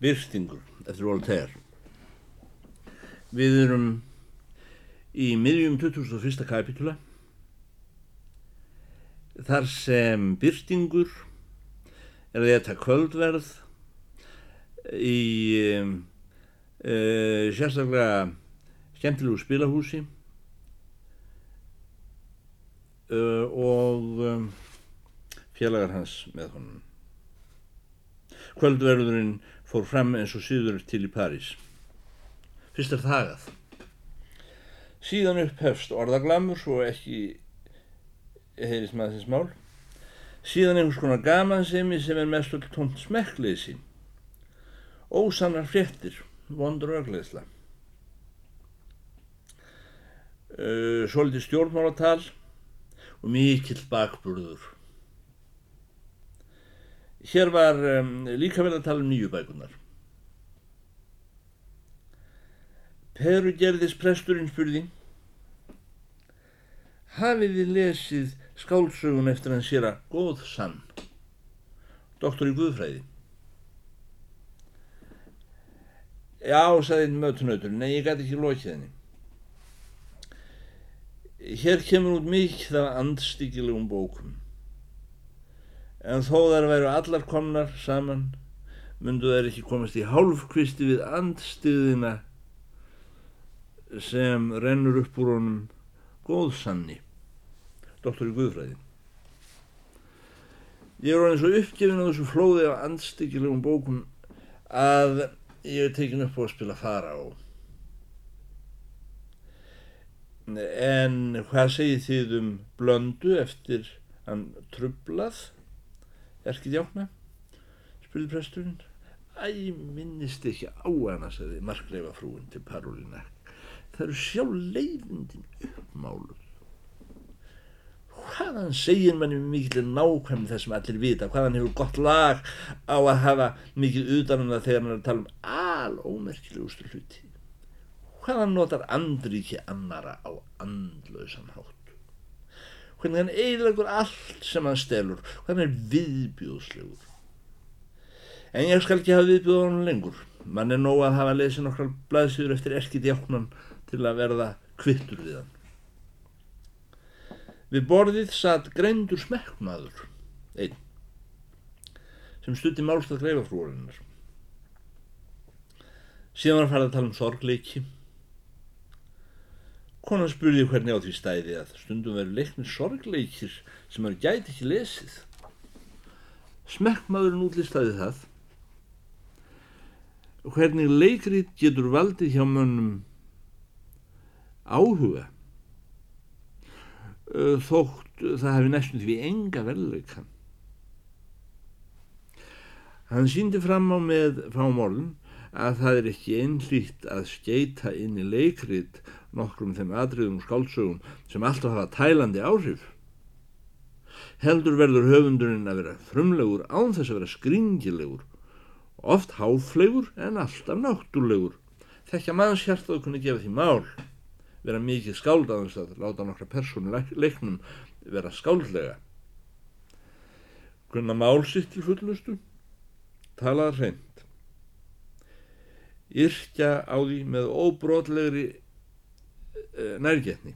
Byrstingur eftir Voltaire. Við erum í miðjum 2001. kapitula þar sem Byrstingur er að þetta kvöldverð í uh, sérstaklega skemmtilegu spilahúsi uh, og um, félagar hans með honum. Kvöldverðurinn fór fram eins og síður til í París. Fyrst er þagað. Síðan upphefst orðaglamur svo ekki heyrist maður þess mál. Síðan einhvers konar gamansemi sem er mest öll tónt smekkleysi. Ósannar fréttir, vondur örgleðsla. Uh, Svolítið stjórnmálatal og mikill bakburður. Hér var um, líka vel að tala um nýju bækunar. Peru gerðis presturinn spurði Hafið þið lesið skálsögun eftir hans sér að góð sann, doktor í Guðfræði? Já, sagði mötunautur, nei, ég gæti ekki lokið henni. Hér kemur út mikið af andstyggilegum bókum. En þó þar væru allar komnar saman, myndu þær ekki komast í hálfkvisti við andstyðina sem rennur upp úr honum góðsanni, doktor í Guðfræði. Ég er orðin svo uppgefin á þessu flóði af andstyggilegum bókum að ég hef tekin upp á að spila fara á. En hvað segið þið um blöndu eftir hann trublað? Erkið jákna? spurði presturinn. Æ, minnist ekki á hana, sagði markleifa frúin til Parolina. Það eru sjálf leiðindin uppmáluð. Hvaðan segir manni mikil nákvæm þess sem allir vita? Hvaðan hefur gott lag á að hafa mikið utan um það þegar mann er að tala um al ómerkilegustu hluti? Hvaðan notar andríki annara á andlausan hátt? Hvernig hann eiginlegur allt sem hann stelur? Hvernig hann er viðbjóðslegur? En ég skal ekki hafa viðbjóð á hann lengur. Mann er nóg að hafa lesið nokkrar blaðsýður eftir erkið jáknan til að verða kvittur við hann. Við borðið satt greindur smekkmaður, einn, sem stutti málstað greifafrúarinnar. Síðan var farið að tala um sorgleiki. Konan spurði hvernig á því stæði að stundum veru leiknir sorgleikir sem maður gæti ekki lesið. Smekkmaðurinn útlistaði það. Hvernig leikrið getur valdið hjá mönnum áhuga þótt það hefði næstum því enga verðleikan. Hann síndi fram á með fámorðum að það er ekki einlýtt að skeita inn í leikrit nokkrum þeim atriðum skálsögum sem alltaf hafa tælandi áhrif. Heldur verður höfundurinn að vera frumlegur án þess að vera skringilegur, oft háflegur en alltaf náttúrlegur. Þekkja manns hjartað kunni gefa því mál vera mikið skáldaðans að láta nokkra persónu leiknum vera skáldlega. Kunna mál sitt til fullustu, talaða hreint. Yrkja á því með óbrotlegri e, nærgetni.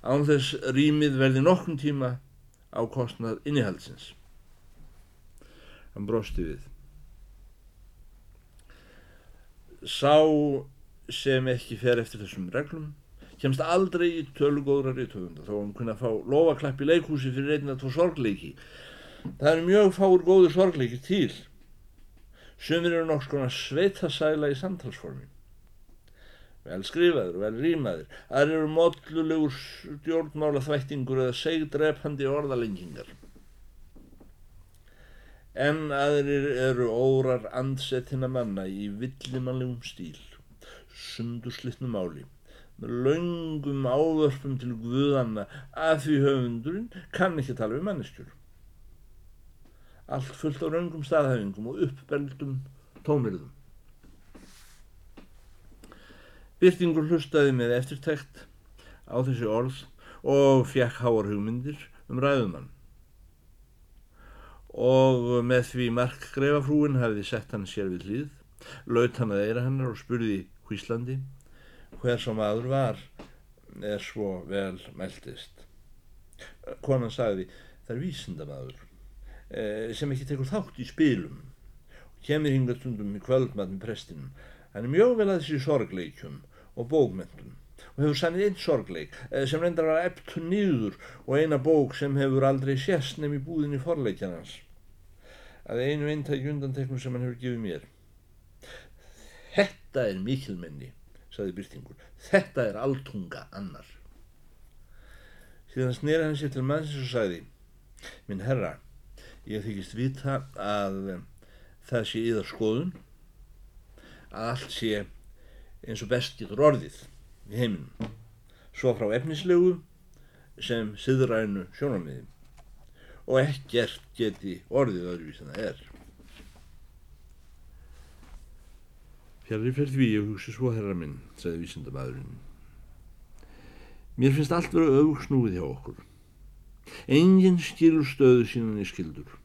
Án þess rýmið verði nokkun tíma á kostnað innihaldsins. Hann brosti við. Sá sem ekki fer eftir þessum reglum kemst aldrei í tölugóðra rítöfunda þó hann kunna fá lofaklapp í leikhúsi fyrir einnig að tvo sorgleiki. Það er mjög fáur góður sorgleiki til. Sumir eru nokks konar sveitasæla í samtalsformi. Vel skrifaður, vel rýmaður. Það eru modlulegur stjórnmála þvættingur eða segdrepandi orðalengingar. En aðrir eru órar andsettina manna í villimannlegum stíl sundurslitnu máli með laungum ávörpum til guðanna að því höfundurinn kann ekki tala við manneskjur. Allt fullt á raungum staðhæfingum og uppbeldum tónirðum. Byrtingur hlustaði með eftirtækt á þessi orð og fjekk háar hugmyndir um ræðumann. og með því markgreifafrúin hafði sett hann sér við hlýð, laut hann að eira hennar og spurði hvíslandi hver sem aður var er svo vel meldist. Konan sagði það er vísindamadur eh, sem ekki tekur þátt í spilum og kemur hingað stundum í kvöldmat með prestinum. Hann er mjög vel að þessi sorgleikjum og bókmentum og hefur sannið einn sorgleik eh, sem reyndar að eptu nýður og eina bók sem hefur aldrei sérst nefn í búðinni forleikjanans að einu eintæki undanteknum sem hann hefur gefið mér. Þetta er mikilmenni, saði Byrtingur. Þetta er altunga annar. Síðan snýra hann sér til mannsins og sagði, minn herra, ég þykist vita að það sé yðar skoðun, að allt sé eins og best getur orðið í heiminum, svo frá efnislegu sem siðrænu sjónamiði og ekkert geti orðið öðruvís en það er. Fjarrir fyrir því ég hugsi svo herra minn, sagði vísindamæðurinn. Mér finnst allt vera öfugsnúið hjá okkur. Engin skilur stöðu sínan í skildur.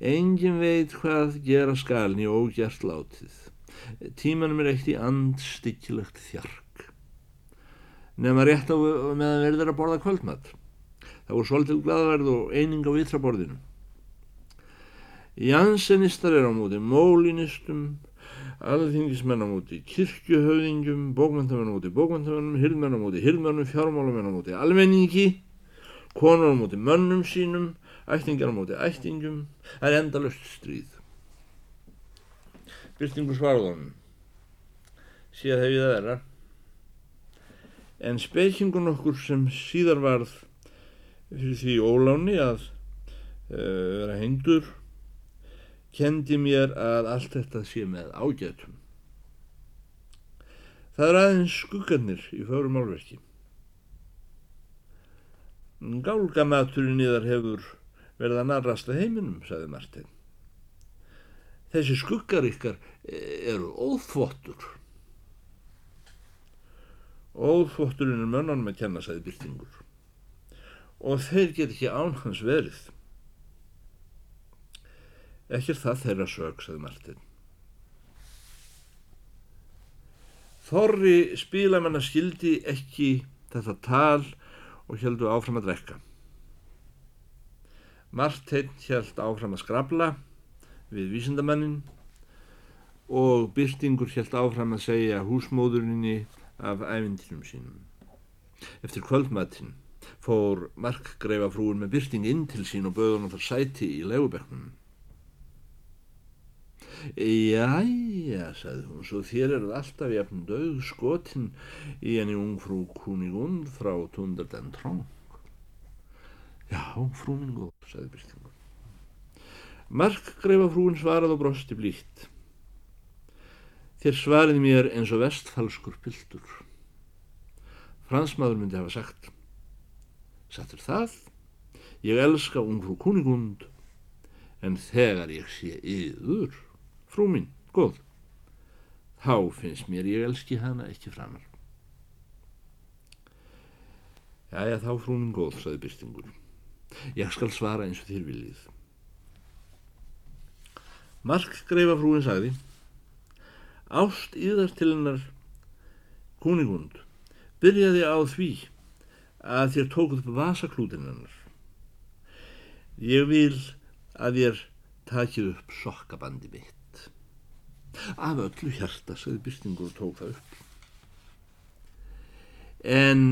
Engin veit hvað gera skalni og ógjert látið. Tímanum er eitt í andstykkilegt þjark. Nefna rétt á meðan verður að borða kvöldmatt. Það voru svolítil gladverð og eining á vitraborðinu. Jansenistar er á móti mólinistum, alþingismenn á móti kirkjuhauðingjum, bókmyndamenn á móti bókmyndamennum, hirðmenn á móti hirðmennum, fjármálamenn á móti almenningi, konur á móti mönnum sínum, ættingar á móti ættingum, það er endalust stríð. Byrtingur svarðunum, síðan hef ég það vera, en spekingun okkur sem síðar varð fyrir því óláni að uh, vera hengdur kendi mér að allt þetta sé með ágætum. Það er aðeins skuggarnir í fárum málverki. Gálgamaturinn í þar hefur verið að narrasta heiminum, sagði Martin. Þessi skuggar ykkar eru óþvottur. Óþvotturinn er mönnanum að kenna, sagði Byrtingur. Og þeir get ekki án hans verið. Ekki er það þeirra sög, sagði Martin. Þorri spílamanna skildi ekki þetta tal og heldu áfram að drekka. Martin held áfram að skrabla við vísindamannin og Byrtingur held áfram að segja húsmóðurinni af ævindinum sínum. Eftir kvöldmatinn fór markgreifafrúin með Byrting inn til sín og bauð hann þar sæti í legubeknum. Jæja, sagði hún, svo þér eruð alltaf jafn döð skotin í enni ungfrú Kunigund frá Tunderden Tronk. Já, frú minn góð, sagði Byrtingur. Markgreifafrúin svarað og brosti blíkt. Þér svariði mér eins og vestfalskur pildur. Fransmaður myndi hafa sagt, sattur það, ég elska ungfrú Kunigund, en þegar ég sé yður, frú mín, góð, þá finnst mér ég elski hana ekki framar. Jæja, þá frú mín góð, saði Byrstingur. Ég skal svara eins og þér viljið. Markgreifafrúin sagði, ást yðar til hennar Kunigund byrjaði á því að þér tókuð upp vasaklútin hennar. Ég vil að þér takið upp sokkabandi mitt. Af öllu hjarta, sagði Byrstingur og tók það upp. En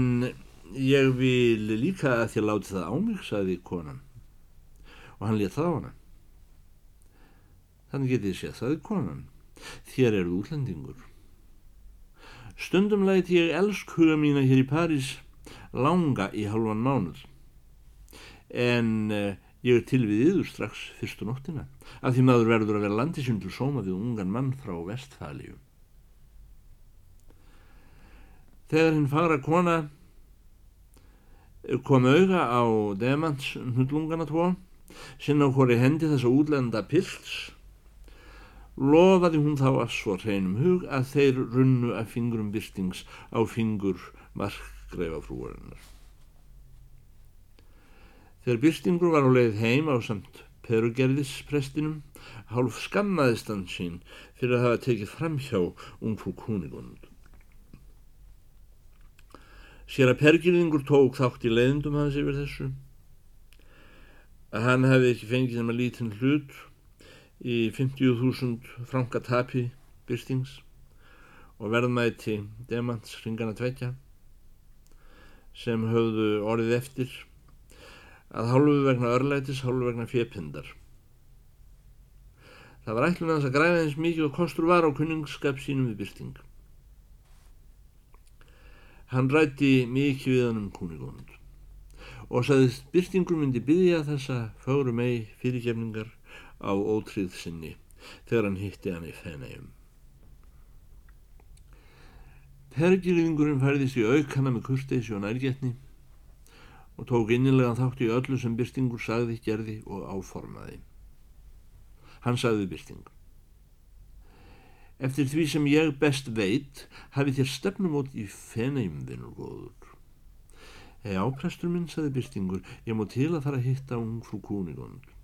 ég vil líka að þér láti það á mig, sagði konan. Og hann let það á hana. Þannig getið séð, sagði konan. Þér eru útlendingur. Stundum læti ég elsk huga mína hér í París langa í halvan mánuð. En uh, ég er til við yður strax fyrstu nóttina af því maður verður að vera landisundur sóma við ungan mann frá vestfælíu. Þegar hinn fara kona kom auga á demans hnullungana tvo sinna á hvori hendi þessa útlenda pills lofaði hún þá að svo hreinum hug að þeir runnu af fingurum byrtings á fingur markgreifafrúarinnar. Þegar Byrstingur var á leið heim á samt perugerðisprestinum hálf skammaðist hann sín fyrir að hafa tekið fram hjá ungfrú Kunigund. Sér að pergirðingur tók þátt í leiðindum hans yfir þessu að hann hefði ekki fengið þeim að lítinn hlut í 50.000 franka tapi byrstings og verðmæti demants ringana tveitja sem höfðu orðið eftir að hálfu vegna örlætis, hálfu vegna fjepindar. Það var ætlun að græða eins mikið og kostur var á kunningsskap sínum við byrting. Hann rætti mikið við hann um kuningónd og saðist byrtingur myndi byggja þessa fáru mei fyrirgefningar á ótrýð sinni þegar hann hitti hann í fenægum. Pergirðingurinn færðist í aukana með kurteysi og nærgetni og tók innilegan þátt í öllu sem Byrstingur sagði, gerði og áformaði. Hann sagði Byrsting. Eftir því sem ég best veit hafi þér stefnumót í fenægjum vinnur góður. Hei áprestur minn, sagði Byrstingur, ég má til að fara að hitta ung frú Kúnigond.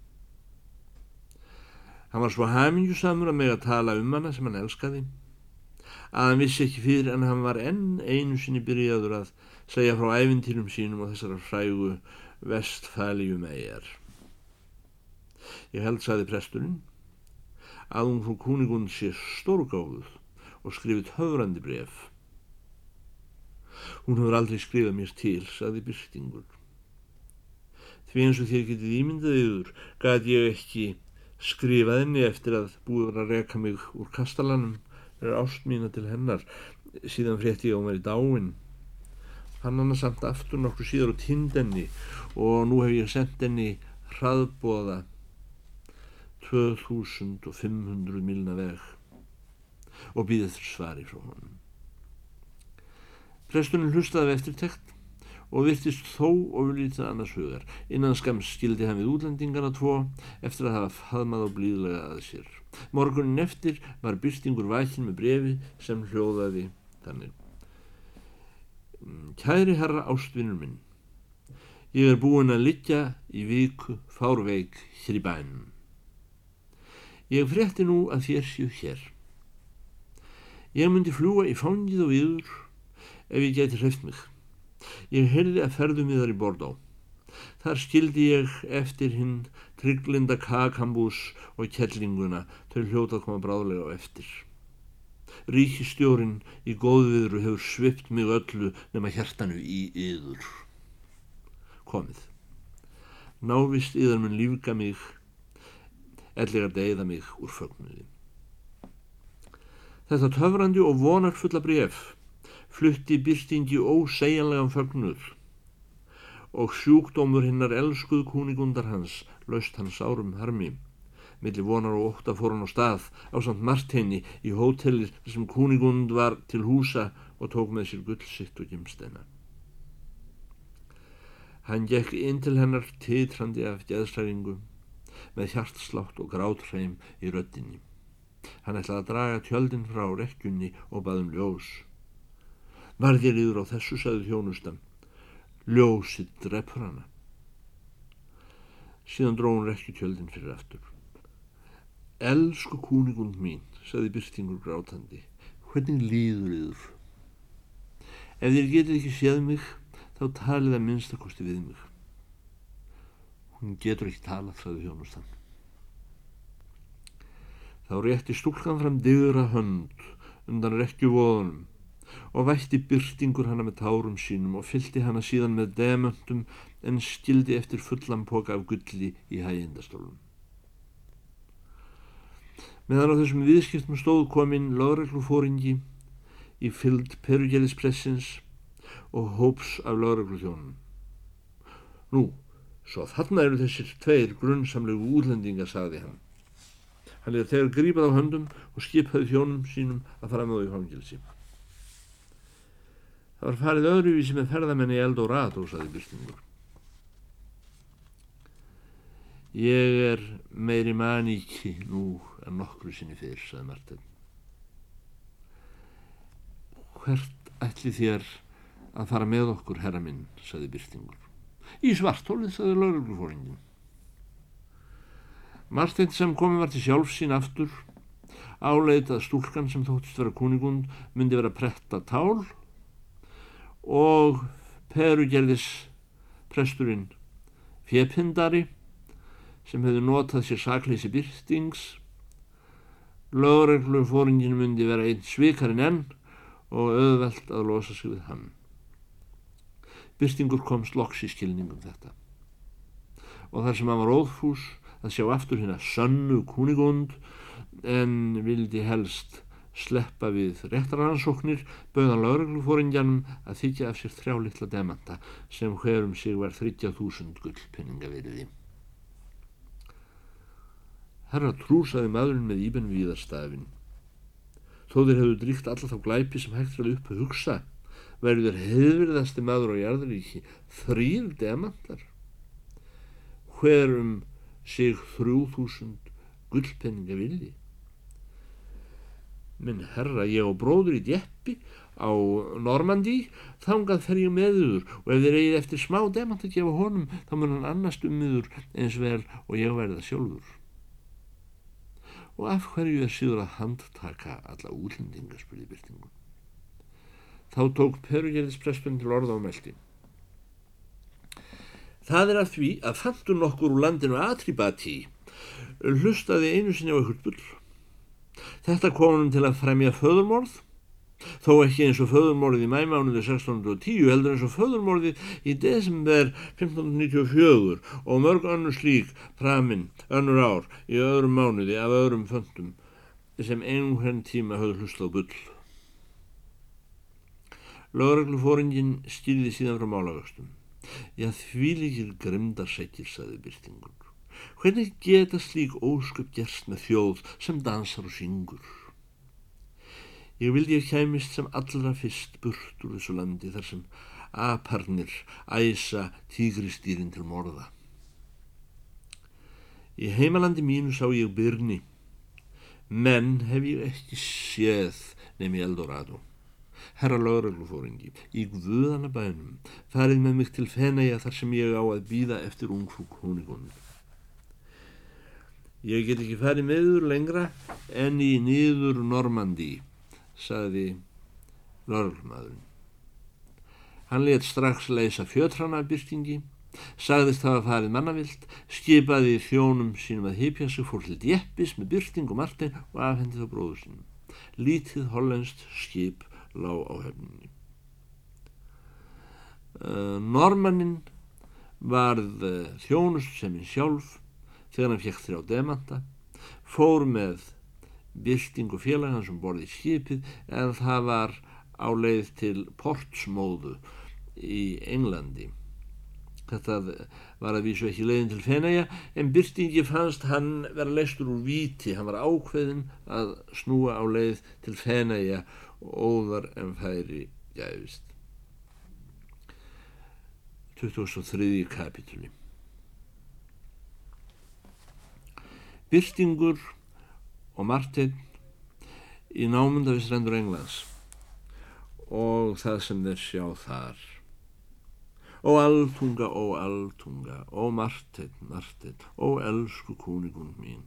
Hann var svo hamingjusamur að meg að tala um hana sem hann elskaði að hann vissi ekki fyrir en hann var enn einu sinni byrjaður að segja frá æfintýrum sínum og þessara frægu vestfæljum eigjar. Ég held, saði presturinn, að hún frú kúningund sé stórgáðuð og skrifit höfrandi bref. Hún hefur aldrei skrifað mér til, saði Byrstingur. Því eins og þér getið ímyndað yfir, gæti ég ekki skrifað henni eftir að búið að reka mig úr kastalanum er ást mína til hennar. Síðan frétti ég á mér í dáin. Fann hann samt aftur nokkur síðar á tindenni og nú hef ég sendt henni hraðbóða 2500 milna veg og býðið svari frá honum. Presturinn hlustaði eftirtekt og virtist þó ofurlítið annars hugar. Innan skams skildi hann við útlendingarna tvo eftir að hafa faðmað á blíðlega að sér. Morgunin eftir var byrstingur vækin með brefi sem hljóðaði þannig. Kæri herra ástvinnur minn, ég er búin að liggja í viku fárveik hér í bænum. Ég frétti nú að þér séu hér. Ég myndi fljúa í fangið og yður ef ég geti hreift mig. Ég heyrði að ferðum við þar í Bordó. Þar skildi ég eftir hinn trygglinda kakambús og kettlinguna til hljóta að koma bráðlega á eftir. Ríkistjórin í góðviðru hefur svipt mig öllu nema hjertanu í yður. Komið. Návist yðar mun lífga mig, ellegar deyða mig úr fögnuði. Þetta töfrandi og vonarfulla bref flutti byrtingi ósegjanlegan fögnur og sjúkdómur hinnar elskuð kúningundar hans laust hans árum harmi. Millir vonar og ótta fór hann á stað á samt Martini í hótelir sem kúningund var til húsa og tók með sér gullsitt og gimsteina. Hann gekk inn til hennar titrandi af geðslæringu með hjartslátt og grátreim í röddinni. Hann ætlaði að draga tjöldin frá rekkjunni og baðum ljós. Varðir yfir á þessu, sagði þjónustan. Ljósið drefur hana. Síðan dróðun rekki tjöldin fyrir aftur. Elsku kúningund mín, sagði Byrstingur grátandi, hvernig líður yður? Ef þér getur ekki séð mig, þá talið að minnstakosti við mig. Hún getur ekki talað, sagði þjónustan. Þá rétti stúlkan fram digra hönd undan rekju voðunum og vætti byrtingur hana með tárum sínum og fyldi hana síðan með demöntum en skildi eftir fullan póka af gulli í hægindastólum. Meðan á þessum viðskiptum stóð kominn lögreglufóringi í fylld perugjelispressins og hóps af lögregluþjónum. Nú, svo þarna eru þessir tveir grunnsamlegu útlendingar, sagði hann. Hann er þegar grípað á höndum og skipaði þjónum sínum að fara með á í fangilsi. Það var farið öðruvísi með ferðamenni Eldorado, saði Byrtingur. Ég er meiri maníki nú en nokkru sinni fyrr, saði Martin. Hvert ætli þér að fara með okkur, herra minn, saði Byrtingur. Í svartólið, saði lauruglufóringin. Marsteinn sem komið var til sjálf sín aftur áleit að stúlkan sem þóttist vera kuningund myndi vera pretta tál og Peru gerðis presturinn fjepindari sem hefði notað sér sakleysi byrstings lögreglu fóringin myndi vera einn svikarinn enn og auðvelt að losa sig við hann. Byrstingur komst loks í skilningum þetta. Og þar sem hann var óðfús að sjá aftur hérna sönnu kuningund en vildi helst sleppa við réttaransóknir bauðan lauruglufóringjanum að þykja af sér þrjá litla demanta sem hverum sig var 30.000 gullpenninga veriði. Herra trúsaði maðurinn með íbenn viðarstafin. Þó þeir hefðu dríkt alla þá glæpi sem hægt var upp að hugsa verður hefðvirðasti maður á jarðaríki þrýr demantar. Hverum sig þrjú þúsund gullpenninga vilji minn herra ég og bróður í djeppi á Normandi þangað fer ég meður og ef þið reyðið eftir smá demant að gefa honum þá mun hann annast um miður eins vel og ég verða sjálfur. Og af hverju er síður að handtaka alla útlendinga spurði byrtingun þá tók perugerðispressun til orða á meldi það er að því að fantun okkur úr landinu atribati. Hlustaði einu sinni á ykkur bull Þetta hann til að fremja föðurmorð, þó ekki eins og föðurmorðið í mæmánuði 1610 heldur eins og föðurmorðið í desember 1594 og mörg önnur slík framinn önnur ár í öðrum mánuði af öðrum föndum sem einhvern tíma höfðu hlust á bull. Lögreglufóringin stýrði síðan frá málavöxtum. Já því líkir grimdarsekkir, saði byrtingun. Hvernig geta slík ósköp gerst með þjóð sem dansar og syngur? Ég vildi að kæmist sem allra fyrst burt úr þessu landi þar sem aparnir æsa tígristýrin til morða. Í heimalandi mínu sá ég byrni, menn hef ég ekki séð nefn í Eldorado. Herra lauruglufóringi, í guðana bænum, farið með mig til fenæja þar sem ég á að býða eftir ungfrú krónigunum. Ég get ekki farið meður lengra en í nýður Normandi, sagði lörgmaðurinn. Hann let strax leysa fjötranabyrtingi, sagðist hafa farið mannavilt, skipaði þjónum sínum að hypja sig fór til djeppis með byrting og martin og afhendi þá bróðu sínum. Lítið hollenskt skip lág á höfninni. Uh, Normannin varð uh, þjónust sem hinn sjálf þegar hann fekk þrjá demanta, fór með bylting og félag hans um borði í skipið en það var á leið til Portsmóðu í Englandi. Þetta var að vísu ekki leiðin til Fenæja en byrtingi fannst hann vera leistur úr víti, hann var ákveðin að snúa á leið til Fenæja óðar en færi gæfist. 2003. kapitúli Byrtingur og Martin í námundafisrendur Englands. Og það sem þeir sjá þar. Og alltunga og alltunga og Martin, Martin og elsku kúnigun mín.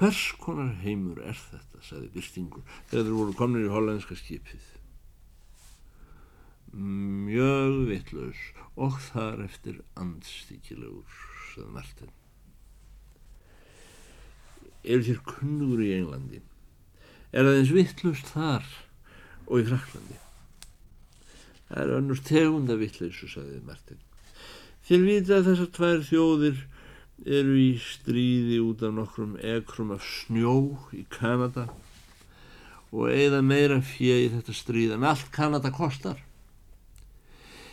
Hvers konar heimur er þetta sagði Byrtingur þegar þeir voru komnir í hollandska skipið? Mjög vitlaus og þar eftir andstíkilegur sagði Martin eru þér kunnugur í Englandi? Er það eins vittlust þar og í Fraklandi það er önnur tegunda vittleysu sagði Martin þér vita að þessar tvær þjóðir eru í stríði út af nokkrum ekrum af snjó í Kanada og eigða meira í þetta stríð en allt Kanada kostar.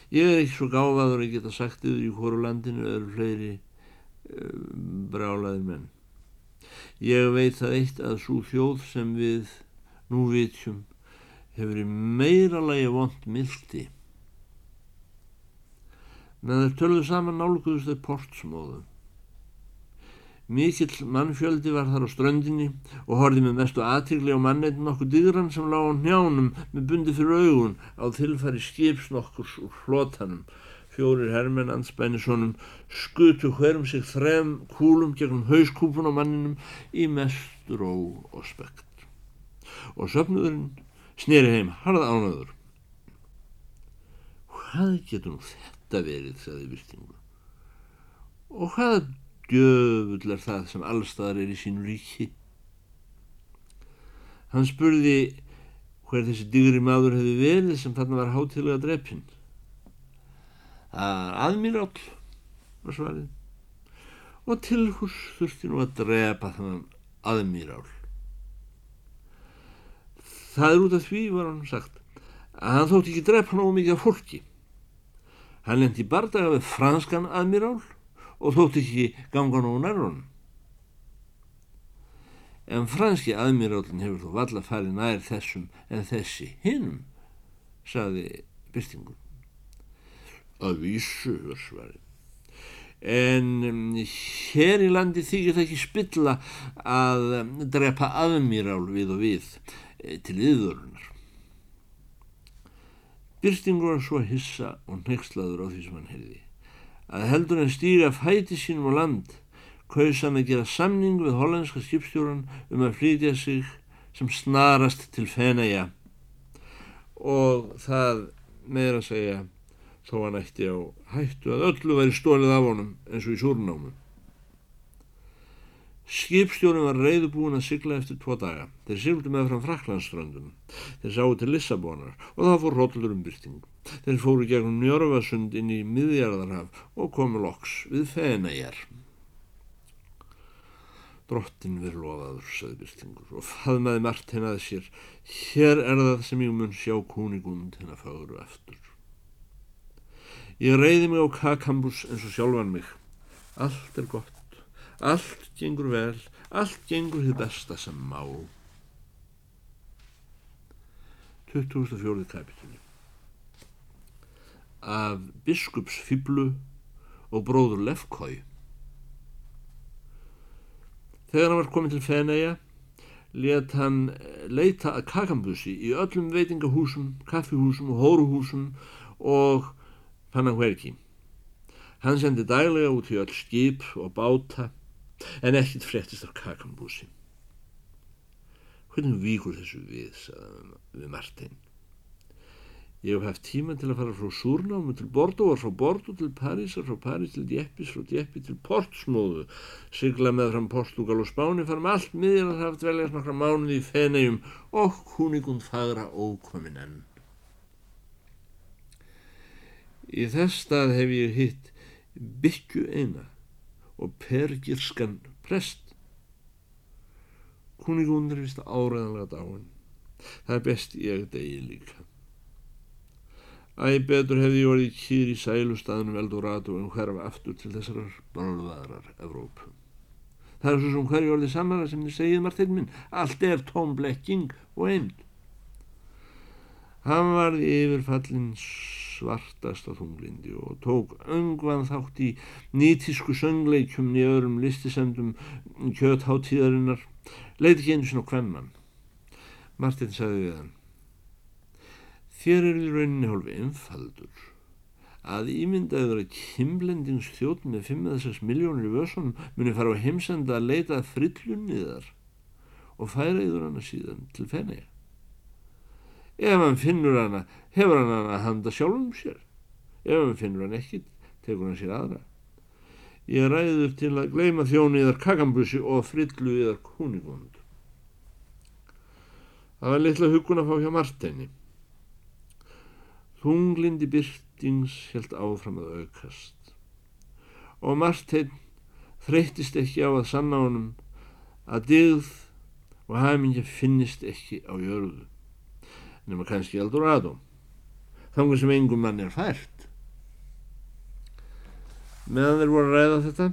Ég er ekki svo gáfaður að geta sagt yfir í hóru landinu öðru fleiri uh, brálaðir menn Ég veit það eitt að svo þjóð sem við nú vitjum hefur í meira lagi vond mildi. Með þeir tölðu saman nálguðust þeir portsmóðu. Mikill mannfjöldi var þar á ströndinni og horfið með mestu aðtíkli á manneitin nokkur digran sem lág á njánum með bundi fyrir augun á tilfæri skips nokkurs úr flotanum Fjórir hermenn anspænisonum skutu hverjum sig þrem kúlum gegnum hauskúpun á manninum í mestur og, og spekt. Og söfnuðurinn snýri heim harða ánöður. Hvað getur nú þetta verið, sagði Vistingur. Og hvað djöfull er það sem allstaðar er í sínu ríki? Hann spurði hver þessi digri maður hefði verið sem þarna var hátilega drefinn. Aðmíráll var svarið og tilhús þurfti nú að drepa þannan aðmírál. Það er út af því, var hann sagt, að hann þótti ekki drepa nógu mikið af fólki. Hann lendi bardaga við franskan aðmírál og þótti ekki ganga nógu nærrónum. En franski aðmírálinn hefur þó valla farið nær þessum en þessi hinnum, saði byrtingun. Að vísu, var svarið. En hér í landi þykir það ekki spilla að drepa aðmírál við og við e, til yðurunar. Byrstingur var svo hissa og nexlaður á því sem hann heyrði. Að heldur en stýra fæti sínum á land, kaus hann að gera samning við hollandska skipstjóran um að flytja sig sem snarast til fenæja og það meira að segja þó hann ætti á hættu að öllu væri stólið af honum eins og í súrnámu. Skipstjórin var reyðubúin að sigla eftir tvo daga. Þeir sigldu með fram Fraklandsströndum. Þeir sáu til Lissabonar og það fór rótlur um byrting. Þeir fóru gegnum Njörfarsund inn í miðjarðarhaf og komu loks við Fenæjar. Drottin verið lofaður, saði byrtingur og faðmaði margt hennaði sér. Hér er það sem ég mun sjá kúnigund hennar faguru eftir. Ég reyði mig á kakambus eins og sjálfan mig. Allt er gott, allt gengur vel, allt gengur þið besta sem má. 2004. kapitúli Af biskupsfiblu og bróður Lefkói Þegar hann var komin til Fenæja let hann leita að kakambusi í öllum veitingahúsum, kaffihúsum og hóruhúsum og fann hann hverki. Hann sendi daglega út í öll skip og báta en ekkit fréttist af kakambúsi. Hvernig víkur þessu við, sagði við Martin. Ég hef haft tíma til að fara frá Súrnámi til Bordeaux, frá Bordeaux til Parísar, frá París til Djeppis, frá Djeppi til Portsmóðu, sigla með fram Portugal og Spáni, fara með allt miðjar að hafa dveljast nokkra mánuði í Fenegjum og húningund fagra ókomin enn. Í þess stað hef ég hitt byggju eina og pergirskan prest. Kuningún er vist áræðanlega dáin. Það er best ég degi líka. Æ, betur hefði ég orðið kýr í sælustaðnum Eldorado en hverfa aftur til þessar bálvaðrar Evrópu. Það er svo sem hverju orðið samara sem þið segið Martin minn. Allt er tóm blekking og einn. Hann var yfirfallin svartasta þunglindi og tók öngvan þátt í nýtísku söngleikjum í öðrum listisendum kjötháttíðarinnar, leiti ekki einu svona hvemman. Martin sagði við hann, þér er í rauninni hálfi einfaldur að ímyndaður að kymblendings þjótt með 5-6 miljónir í vössunum muni fara á heimsenda að leita frillunni þar og færa yfir hana síðan til fenni. Ef hann finnur hana, hefur hann hana að handa sjálfum sér. Ef hann finnur hann ekki, tekur hann sér aðra. Ég ræði upp til að gleima þjónu yðar kakambussi og frillu yðar kuningund. Það var litla hugun að fá hjá Marteini. Þunglindi byrtings held áfram að aukast og Martein þreytist ekki á að sanna honum að dyggð og hafingja finnist ekki á jörðu nema kannski Eldorado þangur sem engum mann er fært. Meðan þeir voru að ræða þetta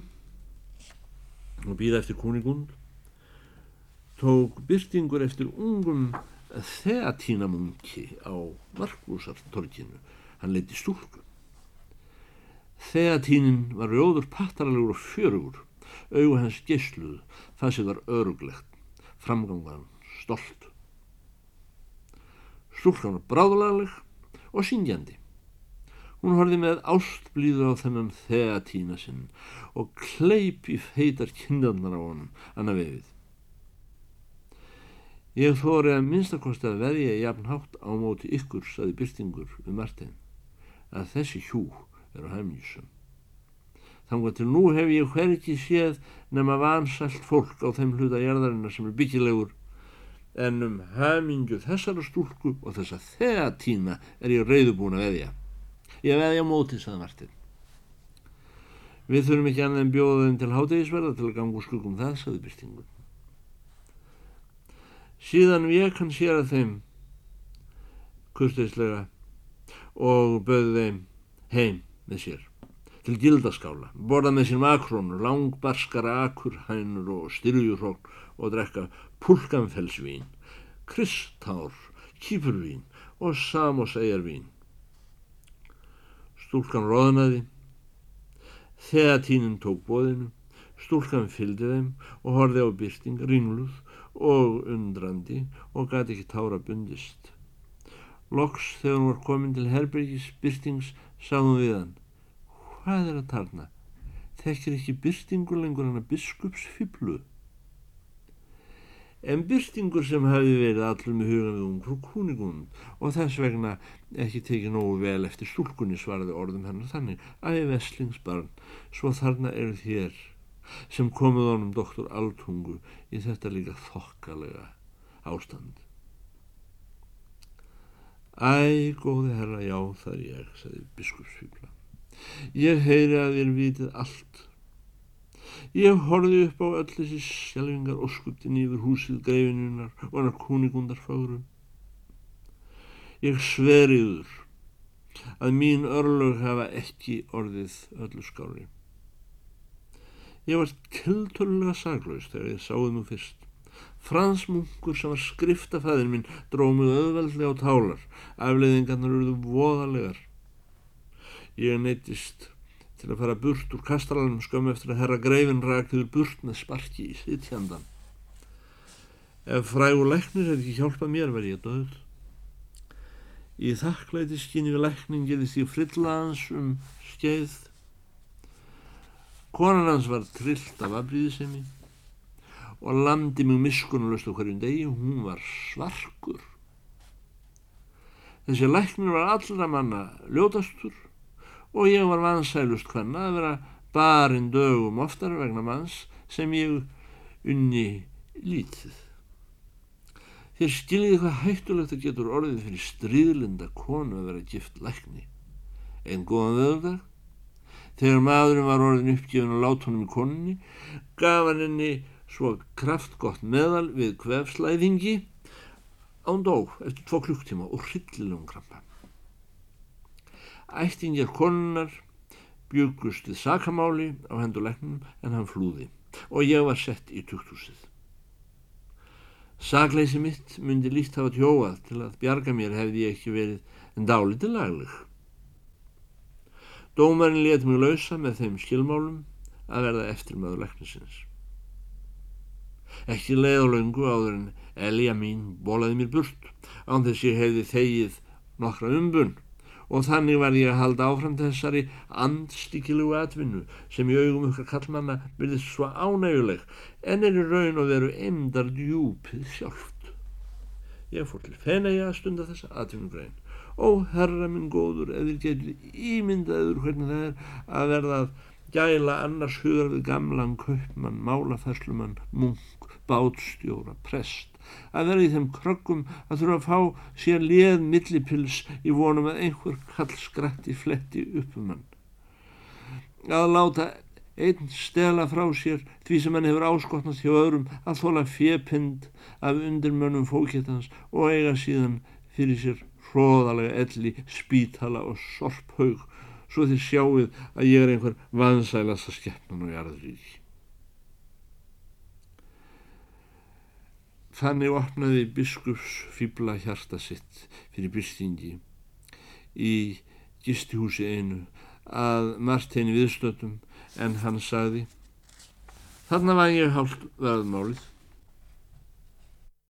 og býða eftir kuningund tók byrtingur eftir ungum þeatínamunki á Markúsartorkinu hann leiti stúlku. Þeatínin var rjóður pattaralegur og fjörugur. Auðu hans gesluð það sem var öruglegt. Framgangan stolt Stúlkan var bráðlaleg og syngjandi. Hún horfið með ástblíðu á þennan þeatína sinn og kleip í feitar kindarnar á honum, annað vefið. Ég þóri að minnstakosti að veðja jafn hátt á móti ykkur, saði byrtingur um Martin, að þessi hjú eru hæmjusum. Þannig að til nú hef ég hverki séð nema vansælt fólk á þeim hluta jærðarinnar sem er byggilegur en um hamingu þessara stúlku og þessa þeatína er ég reyðubúin að veðja. Ég veðja móti, saði Martin. Við þurfum ekki annað en bjóða þeim til hátegisverða til að ganga úr skuggum það, saði byrtingun. Síðan vek hann sér að þeim kurteislega og böði þeim heim með sér til gildaskála, borða með sér makrónur, langbarskara akurhænur og styrjurhókn og drekka pulkanfellsvín, kristár, kýpurvín og samosæjarvín. Stúlkan roðnaði, þegar tínin tók bóðinu, stúlkan fylgdi þeim og horfi á byrting ringluð og undrandi og gæti ekki tára bundist. Loks þegar hún var komin til Herbergis byrtings sagðum við hann Hvað er að tarna? Þekkir ekki byrtingur lengur hann að biskupsfiblu? En byrtingur sem hafi verið allur með hugan við ung frú kúnigund og þess vegna ekki tekið nógu vel eftir stúlkunni svaraði orðum hennar þannig ég veslingsbarn svo þarna eru þér sem komið honum doktor Altungu í þetta líka þokkalega ástand. Æ, góði herra, já, það er ég, sagði biskupsfýbla. Ég heyri að þér vitið allt. Ég horfi upp á öll þessi sjálfingar óskutin yfir húsið greifinunar og hann er kúnigundarfagrum. Ég sveriður að mín örlög hafa ekki orðið öllu skári. Ég var tiltölulega saglaust þegar ég sáði nú fyrst. Frans Munkur sem var skriftafæðin minn drómið öðveldlega á tálar. Afleiðingarnar eruðu voðalegar. Ég neittist til að fara burt úr kastralanum skömmu eftir að herra greifin ræktiður burt með sparki í sittjandan. Ef frægur læknir hefði ekki hjálpað mér verði ég döð. Í þakklæti skynni við lækning geðist ég frillaðans um skeið Konan hans var trillt af afbríðisemi og landi mjög miskunnulust á hverjum degi, hún var svarkur. Þessi læknir var allra manna ljótastur og ég var vansælust hvenna að vera barinn dögum oftar vegna manns sem ég unni lítið. Þér skiljiði hvað hættulegt að getur orðið fyrir stríðlinda konu að vera gift lækni. Einn góðan veðurdag Þegar maðurinn var orðin uppgifin og látt honum í konunni, gaf hann henni svo kraftgott meðal við kvefslæðingi án dó eftir tvo klukktíma og hryllilegum krampa. Ættingir konunnar bjögust við sakamáli á hendulegnum en hann flúði og ég var sett í tukthúsið. Sakleysi mitt myndi líkt hafa tjóað til að bjarga mér hefði ég ekki verið en dálítið lagleg. Dómarinn let mig lausa með þeim skilmálum að verða eftir maður leknisins. Ekki leið á laungu áður en Elja mín bólaði mér burt án þess ég hefði þegið nokkra umbun og þannig var ég að halda áfram þessari andstíkilugu atvinnu sem í augum okkar kallmanna byrðist svo ánæguleg en er í raun og veru endar djúpið sjálft. Ég fór til fenæja að stunda þessa atvinnugrein Ó, herra minn góður, eða getur ímyndaður hvernig það er að verða að gæla annars hugar við gamlan kaupmann, málafærslumann, munk, bátstjóra, prest, að vera í þeim krökkum að þurfa að fá sér leð millipils í vonum að einhver kall skrætti fletti uppum hann. Að láta einn stela frá sér því sem hann hefur áskotnast hjá öðrum að þóla fjepind af undirmönnum fókitans og eiga síðan fyrir sér hróðalega elli, spítala og sorphaug svo þið sjáuð að ég er einhver vansælasta skeppnan og jarðrík. Þannig opnaði biskups fýbla hjarta sitt fyrir bystingi í gistihúsi einu að Martin viðstöldum en hann sagði Þarna var ég hálft verðmálið